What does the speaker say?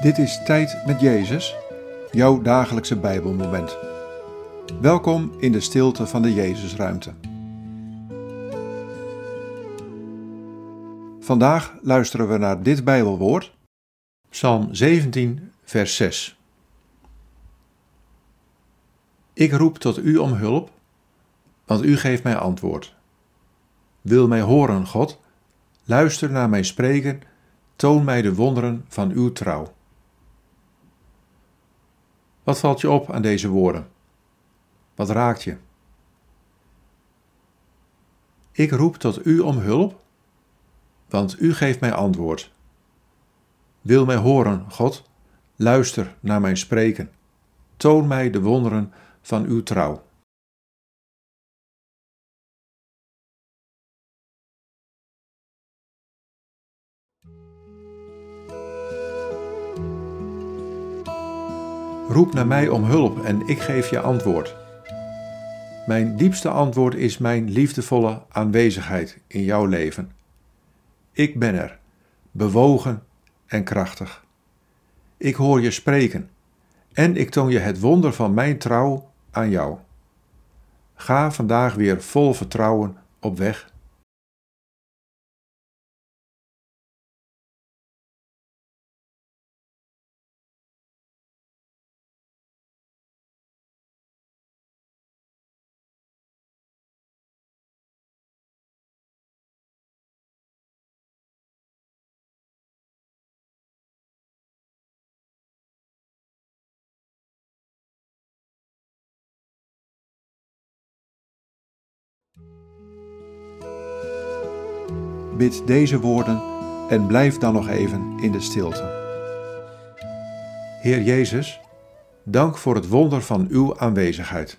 Dit is Tijd met Jezus, jouw dagelijkse Bijbelmoment. Welkom in de stilte van de Jezusruimte. Vandaag luisteren we naar dit Bijbelwoord, Psalm 17, vers 6. Ik roep tot u om hulp, want u geeft mij antwoord. Wil mij horen, God, luister naar mijn spreken, toon mij de wonderen van uw trouw. Wat valt je op aan deze woorden? Wat raakt je? Ik roep tot u om hulp, want u geeft mij antwoord. Wil mij horen, God, luister naar mijn spreken. Toon mij de wonderen van uw trouw. Roep naar mij om hulp en ik geef je antwoord. Mijn diepste antwoord is mijn liefdevolle aanwezigheid in jouw leven. Ik ben er, bewogen en krachtig. Ik hoor je spreken en ik toon je het wonder van mijn trouw aan jou. Ga vandaag weer vol vertrouwen op weg Bid deze woorden en blijf dan nog even in de stilte. Heer Jezus, dank voor het wonder van uw aanwezigheid.